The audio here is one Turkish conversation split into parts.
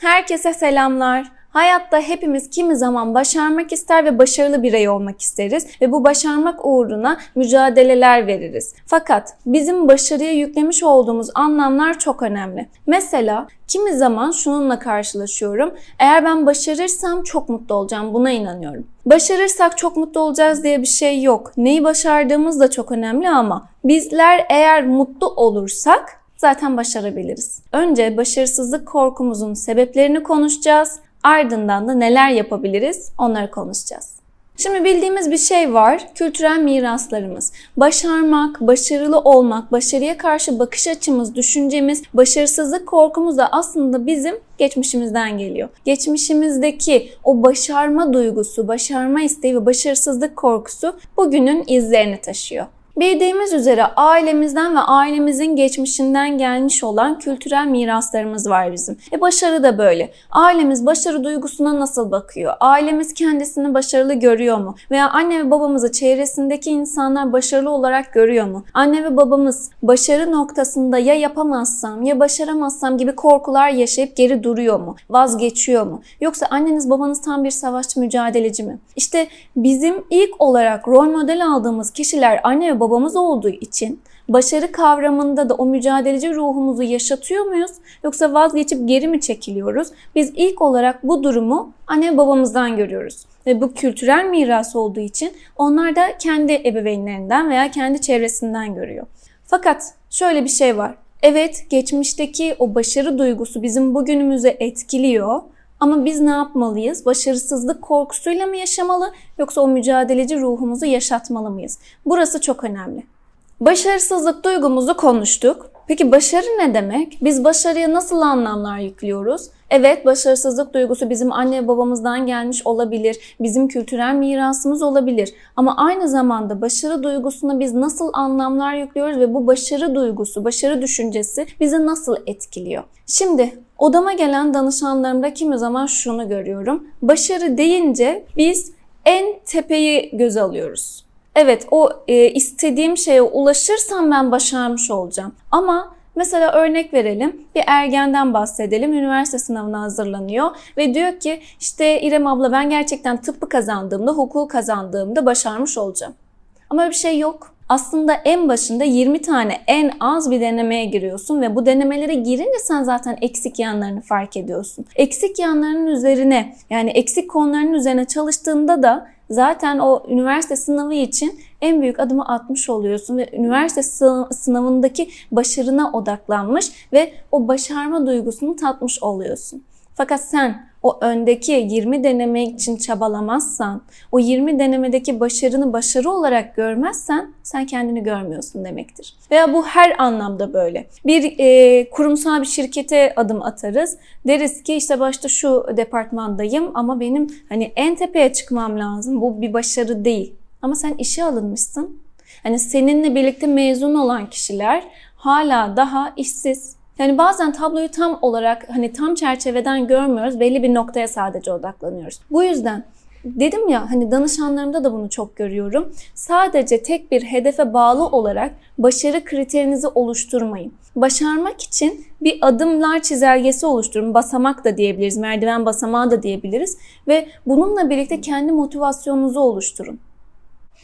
Herkese selamlar. Hayatta hepimiz kimi zaman başarmak ister ve başarılı birey olmak isteriz ve bu başarmak uğruna mücadeleler veririz. Fakat bizim başarıya yüklemiş olduğumuz anlamlar çok önemli. Mesela kimi zaman şununla karşılaşıyorum. Eğer ben başarırsam çok mutlu olacağım. Buna inanıyorum. Başarırsak çok mutlu olacağız diye bir şey yok. Neyi başardığımız da çok önemli ama bizler eğer mutlu olursak zaten başarabiliriz. Önce başarısızlık korkumuzun sebeplerini konuşacağız. Ardından da neler yapabiliriz onları konuşacağız. Şimdi bildiğimiz bir şey var. Kültürel miraslarımız. Başarmak, başarılı olmak, başarıya karşı bakış açımız, düşüncemiz, başarısızlık korkumuz da aslında bizim geçmişimizden geliyor. Geçmişimizdeki o başarma duygusu, başarma isteği ve başarısızlık korkusu bugünün izlerini taşıyor. Bildiğimiz üzere ailemizden ve ailemizin geçmişinden gelmiş olan kültürel miraslarımız var bizim. E başarı da böyle. Ailemiz başarı duygusuna nasıl bakıyor? Ailemiz kendisini başarılı görüyor mu? Veya anne ve babamızı çevresindeki insanlar başarılı olarak görüyor mu? Anne ve babamız başarı noktasında ya yapamazsam ya başaramazsam gibi korkular yaşayıp geri duruyor mu? Vazgeçiyor mu? Yoksa anneniz babanız tam bir savaşçı mücadeleci mi? İşte bizim ilk olarak rol model aldığımız kişiler anne ve babamız babamız olduğu için başarı kavramında da o mücadeleci ruhumuzu yaşatıyor muyuz yoksa vazgeçip geri mi çekiliyoruz? Biz ilk olarak bu durumu anne babamızdan görüyoruz. Ve bu kültürel miras olduğu için onlar da kendi ebeveynlerinden veya kendi çevresinden görüyor. Fakat şöyle bir şey var. Evet geçmişteki o başarı duygusu bizim bugünümüzü etkiliyor. Ama biz ne yapmalıyız? Başarısızlık korkusuyla mı yaşamalı yoksa o mücadeleci ruhumuzu yaşatmalı mıyız? Burası çok önemli. Başarısızlık duygumuzu konuştuk. Peki başarı ne demek? Biz başarıya nasıl anlamlar yüklüyoruz? Evet, başarısızlık duygusu bizim anne babamızdan gelmiş olabilir, bizim kültürel mirasımız olabilir. Ama aynı zamanda başarı duygusuna biz nasıl anlamlar yüklüyoruz ve bu başarı duygusu, başarı düşüncesi bizi nasıl etkiliyor? Şimdi odama gelen danışanlarımda kimi zaman şunu görüyorum. Başarı deyince biz en tepeyi göz alıyoruz. Evet o e, istediğim şeye ulaşırsam ben başarmış olacağım. Ama mesela örnek verelim bir ergenden bahsedelim. Üniversite sınavına hazırlanıyor ve diyor ki işte İrem abla ben gerçekten tıbbı kazandığımda, hukuku kazandığımda başarmış olacağım. Ama öyle bir şey yok. Aslında en başında 20 tane en az bir denemeye giriyorsun ve bu denemelere girince sen zaten eksik yanlarını fark ediyorsun. Eksik yanlarının üzerine yani eksik konularının üzerine çalıştığında da zaten o üniversite sınavı için en büyük adımı atmış oluyorsun ve üniversite sınavındaki başarına odaklanmış ve o başarma duygusunu tatmış oluyorsun. Fakat sen o öndeki 20 denemek için çabalamazsan, o 20 denemedeki başarını başarı olarak görmezsen sen kendini görmüyorsun demektir. Veya bu her anlamda böyle. Bir e, kurumsal bir şirkete adım atarız. Deriz ki işte başta şu departmandayım ama benim hani en tepeye çıkmam lazım. Bu bir başarı değil. Ama sen işe alınmışsın. Hani seninle birlikte mezun olan kişiler hala daha işsiz, yani bazen tabloyu tam olarak hani tam çerçeveden görmüyoruz. Belli bir noktaya sadece odaklanıyoruz. Bu yüzden dedim ya hani danışanlarımda da bunu çok görüyorum. Sadece tek bir hedefe bağlı olarak başarı kriterinizi oluşturmayın. Başarmak için bir adımlar çizelgesi oluşturun. Basamak da diyebiliriz, merdiven basamağı da diyebiliriz ve bununla birlikte kendi motivasyonunuzu oluşturun.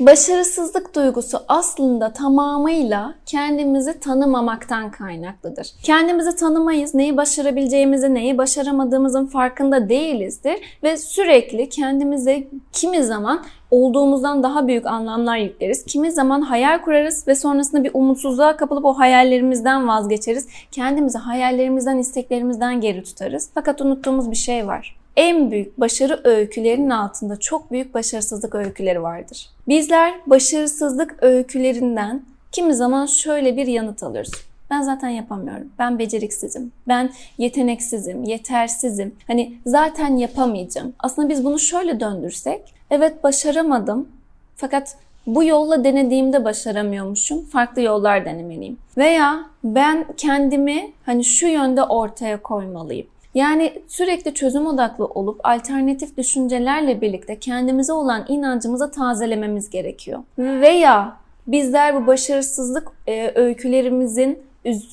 Başarısızlık duygusu aslında tamamıyla kendimizi tanımamaktan kaynaklıdır. Kendimizi tanımayız, neyi başarabileceğimizi, neyi başaramadığımızın farkında değilizdir ve sürekli kendimize kimi zaman olduğumuzdan daha büyük anlamlar yükleriz. Kimi zaman hayal kurarız ve sonrasında bir umutsuzluğa kapılıp o hayallerimizden vazgeçeriz. Kendimizi hayallerimizden, isteklerimizden geri tutarız. Fakat unuttuğumuz bir şey var en büyük başarı öykülerinin altında çok büyük başarısızlık öyküleri vardır. Bizler başarısızlık öykülerinden kimi zaman şöyle bir yanıt alırız. Ben zaten yapamıyorum. Ben beceriksizim. Ben yeteneksizim, yetersizim. Hani zaten yapamayacağım. Aslında biz bunu şöyle döndürsek, evet başaramadım. Fakat bu yolla denediğimde başaramıyormuşum. Farklı yollar denemeliyim. Veya ben kendimi hani şu yönde ortaya koymalıyım. Yani sürekli çözüm odaklı olup alternatif düşüncelerle birlikte kendimize olan inancımıza tazelememiz gerekiyor. Veya bizler bu başarısızlık e, öykülerimizin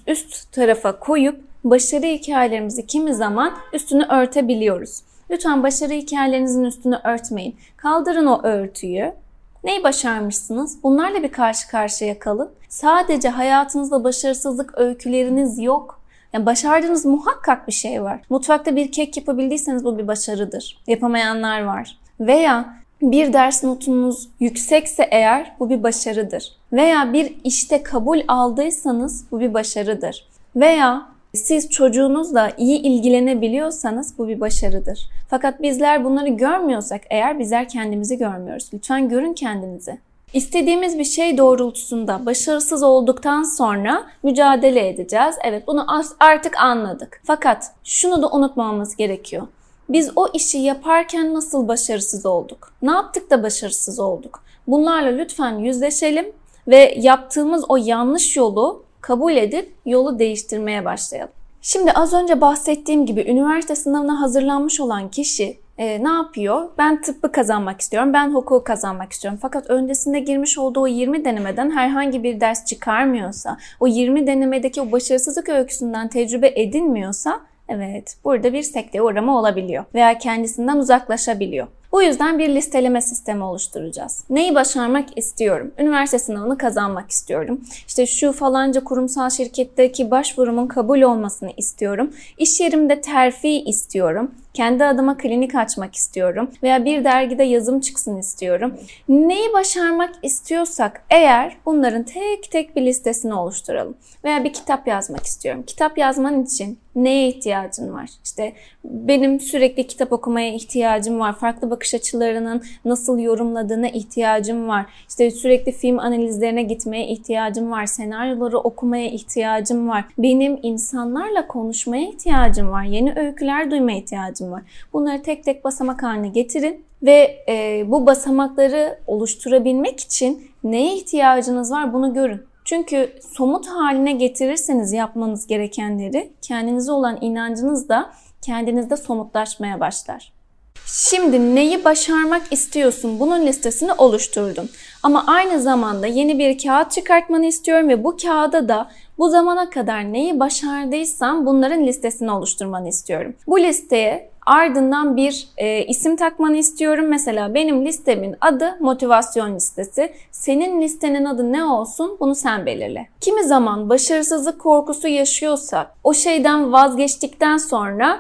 üst tarafa koyup başarı hikayelerimizi kimi zaman üstünü örtebiliyoruz. Lütfen başarı hikayelerinizin üstünü örtmeyin. Kaldırın o örtüyü. Neyi başarmışsınız? Bunlarla bir karşı karşıya kalın. Sadece hayatınızda başarısızlık öyküleriniz yok. Yani başardığınız muhakkak bir şey var. Mutfakta bir kek yapabildiyseniz bu bir başarıdır. Yapamayanlar var. Veya bir ders notunuz yüksekse eğer bu bir başarıdır. Veya bir işte kabul aldıysanız bu bir başarıdır. Veya siz çocuğunuzla iyi ilgilenebiliyorsanız bu bir başarıdır. Fakat bizler bunları görmüyorsak eğer bizler kendimizi görmüyoruz. Lütfen görün kendinizi. İstediğimiz bir şey doğrultusunda başarısız olduktan sonra mücadele edeceğiz. Evet bunu artık anladık. Fakat şunu da unutmamamız gerekiyor. Biz o işi yaparken nasıl başarısız olduk? Ne yaptık da başarısız olduk? Bunlarla lütfen yüzleşelim ve yaptığımız o yanlış yolu kabul edip yolu değiştirmeye başlayalım. Şimdi az önce bahsettiğim gibi üniversite sınavına hazırlanmış olan kişi e, ne yapıyor? Ben tıbbı kazanmak istiyorum, ben hukuku kazanmak istiyorum. Fakat öncesinde girmiş olduğu o 20 denemeden herhangi bir ders çıkarmıyorsa, o 20 denemedeki o başarısızlık öyküsünden tecrübe edinmiyorsa Evet, burada bir sekteye uğrama olabiliyor veya kendisinden uzaklaşabiliyor. Bu yüzden bir listeleme sistemi oluşturacağız. Neyi başarmak istiyorum? Üniversite sınavını kazanmak istiyorum. İşte şu falanca kurumsal şirketteki başvurumun kabul olmasını istiyorum. İş yerimde terfi istiyorum. Kendi adıma klinik açmak istiyorum veya bir dergide yazım çıksın istiyorum. Neyi başarmak istiyorsak eğer bunların tek tek bir listesini oluşturalım. Veya bir kitap yazmak istiyorum. Kitap yazman için neye ihtiyacın var? İşte benim sürekli kitap okumaya ihtiyacım var. Farklı bakış açılarının nasıl yorumladığına ihtiyacım var. İşte sürekli film analizlerine gitmeye ihtiyacım var. Senaryoları okumaya ihtiyacım var. Benim insanlarla konuşmaya ihtiyacım var. Yeni öyküler duymaya ihtiyacım var. Bunları tek tek basamak haline getirin ve e, bu basamakları oluşturabilmek için neye ihtiyacınız var bunu görün. Çünkü somut haline getirirseniz yapmanız gerekenleri kendinize olan inancınız da kendinizde somutlaşmaya başlar. Şimdi neyi başarmak istiyorsun? Bunun listesini oluşturdun. Ama aynı zamanda yeni bir kağıt çıkartmanı istiyorum ve bu kağıda da bu zamana kadar neyi başardıysan bunların listesini oluşturmanı istiyorum. Bu listeye ardından bir e, isim takmanı istiyorum. Mesela benim listemin adı motivasyon listesi. Senin listenin adı ne olsun bunu sen belirle. Kimi zaman başarısızlık korkusu yaşıyorsak o şeyden vazgeçtikten sonra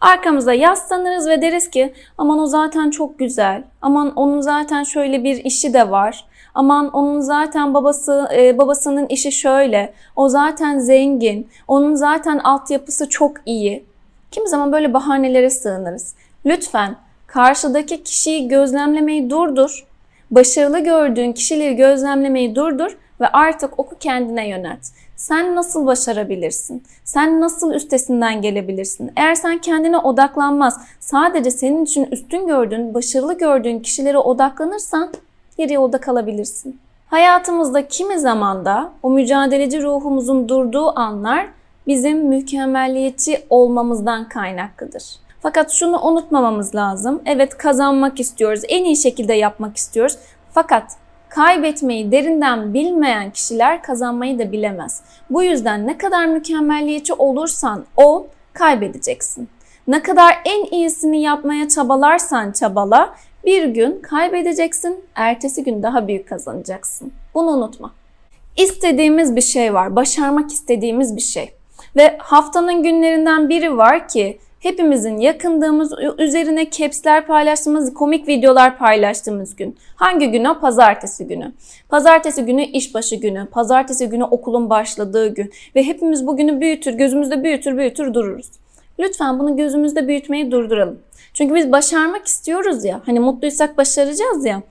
arkamıza yaslanırız ve deriz ki aman o zaten çok güzel. Aman onun zaten şöyle bir işi de var. Aman onun zaten babası e, babasının işi şöyle. O zaten zengin. Onun zaten altyapısı çok iyi. Kimi zaman böyle bahanelere sığınırız. Lütfen karşıdaki kişiyi gözlemlemeyi durdur. Başarılı gördüğün kişileri gözlemlemeyi durdur ve artık oku kendine yönelt. Sen nasıl başarabilirsin? Sen nasıl üstesinden gelebilirsin? Eğer sen kendine odaklanmaz, sadece senin için üstün gördüğün, başarılı gördüğün kişilere odaklanırsan yarı yolda kalabilirsin. Hayatımızda kimi zamanda o mücadeleci ruhumuzun durduğu anlar bizim mükemmelliyetçi olmamızdan kaynaklıdır. Fakat şunu unutmamamız lazım. Evet kazanmak istiyoruz, en iyi şekilde yapmak istiyoruz. Fakat kaybetmeyi derinden bilmeyen kişiler kazanmayı da bilemez. Bu yüzden ne kadar mükemmelliyetçi olursan ol, kaybedeceksin. Ne kadar en iyisini yapmaya çabalarsan çabala, bir gün kaybedeceksin, ertesi gün daha büyük kazanacaksın. Bunu unutma. İstediğimiz bir şey var, başarmak istediğimiz bir şey. Ve haftanın günlerinden biri var ki hepimizin yakındığımız, üzerine capsler paylaştığımız, komik videolar paylaştığımız gün. Hangi gün o? Pazartesi günü. Pazartesi günü işbaşı günü, pazartesi günü okulun başladığı gün ve hepimiz bugünü büyütür, gözümüzde büyütür, büyütür dururuz. Lütfen bunu gözümüzde büyütmeyi durduralım. Çünkü biz başarmak istiyoruz ya, hani mutluysak başaracağız ya.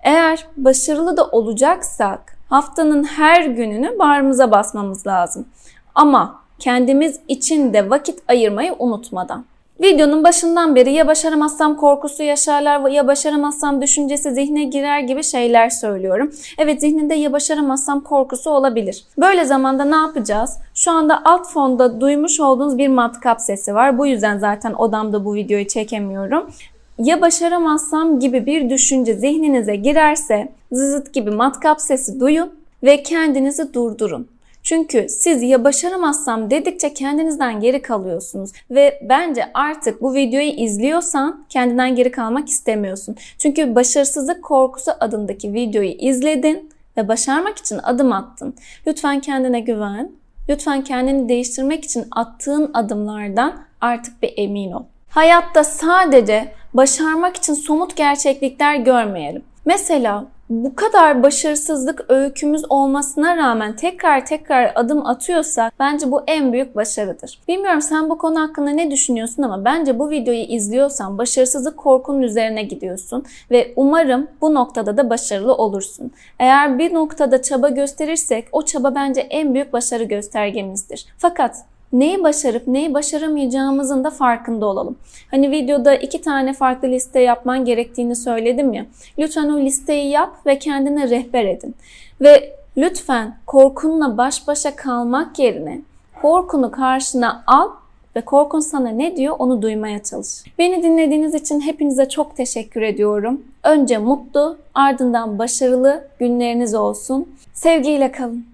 Eğer başarılı da olacaksak haftanın her gününü bağrımıza basmamız lazım. Ama kendimiz için de vakit ayırmayı unutmadan. Videonun başından beri ya başaramazsam korkusu yaşarlar ya başaramazsam düşüncesi zihne girer gibi şeyler söylüyorum. Evet zihninde ya başaramazsam korkusu olabilir. Böyle zamanda ne yapacağız? Şu anda alt fonda duymuş olduğunuz bir matkap sesi var. Bu yüzden zaten odamda bu videoyu çekemiyorum. Ya başaramazsam gibi bir düşünce zihninize girerse zızıt gibi matkap sesi duyun ve kendinizi durdurun. Çünkü siz ya başaramazsam dedikçe kendinizden geri kalıyorsunuz ve bence artık bu videoyu izliyorsan kendinden geri kalmak istemiyorsun. Çünkü başarısızlık korkusu adındaki videoyu izledin ve başarmak için adım attın. Lütfen kendine güven. Lütfen kendini değiştirmek için attığın adımlardan artık bir emin ol. Hayatta sadece başarmak için somut gerçeklikler görmeyelim. Mesela bu kadar başarısızlık öykümüz olmasına rağmen tekrar tekrar adım atıyorsak bence bu en büyük başarıdır. Bilmiyorum sen bu konu hakkında ne düşünüyorsun ama bence bu videoyu izliyorsan başarısızlık korkunun üzerine gidiyorsun ve umarım bu noktada da başarılı olursun. Eğer bir noktada çaba gösterirsek o çaba bence en büyük başarı göstergemizdir. Fakat neyi başarıp neyi başaramayacağımızın da farkında olalım. Hani videoda iki tane farklı liste yapman gerektiğini söyledim ya. Lütfen o listeyi yap ve kendine rehber edin. Ve lütfen korkunla baş başa kalmak yerine korkunu karşına al ve korkun sana ne diyor onu duymaya çalış. Beni dinlediğiniz için hepinize çok teşekkür ediyorum. Önce mutlu, ardından başarılı günleriniz olsun. Sevgiyle kalın.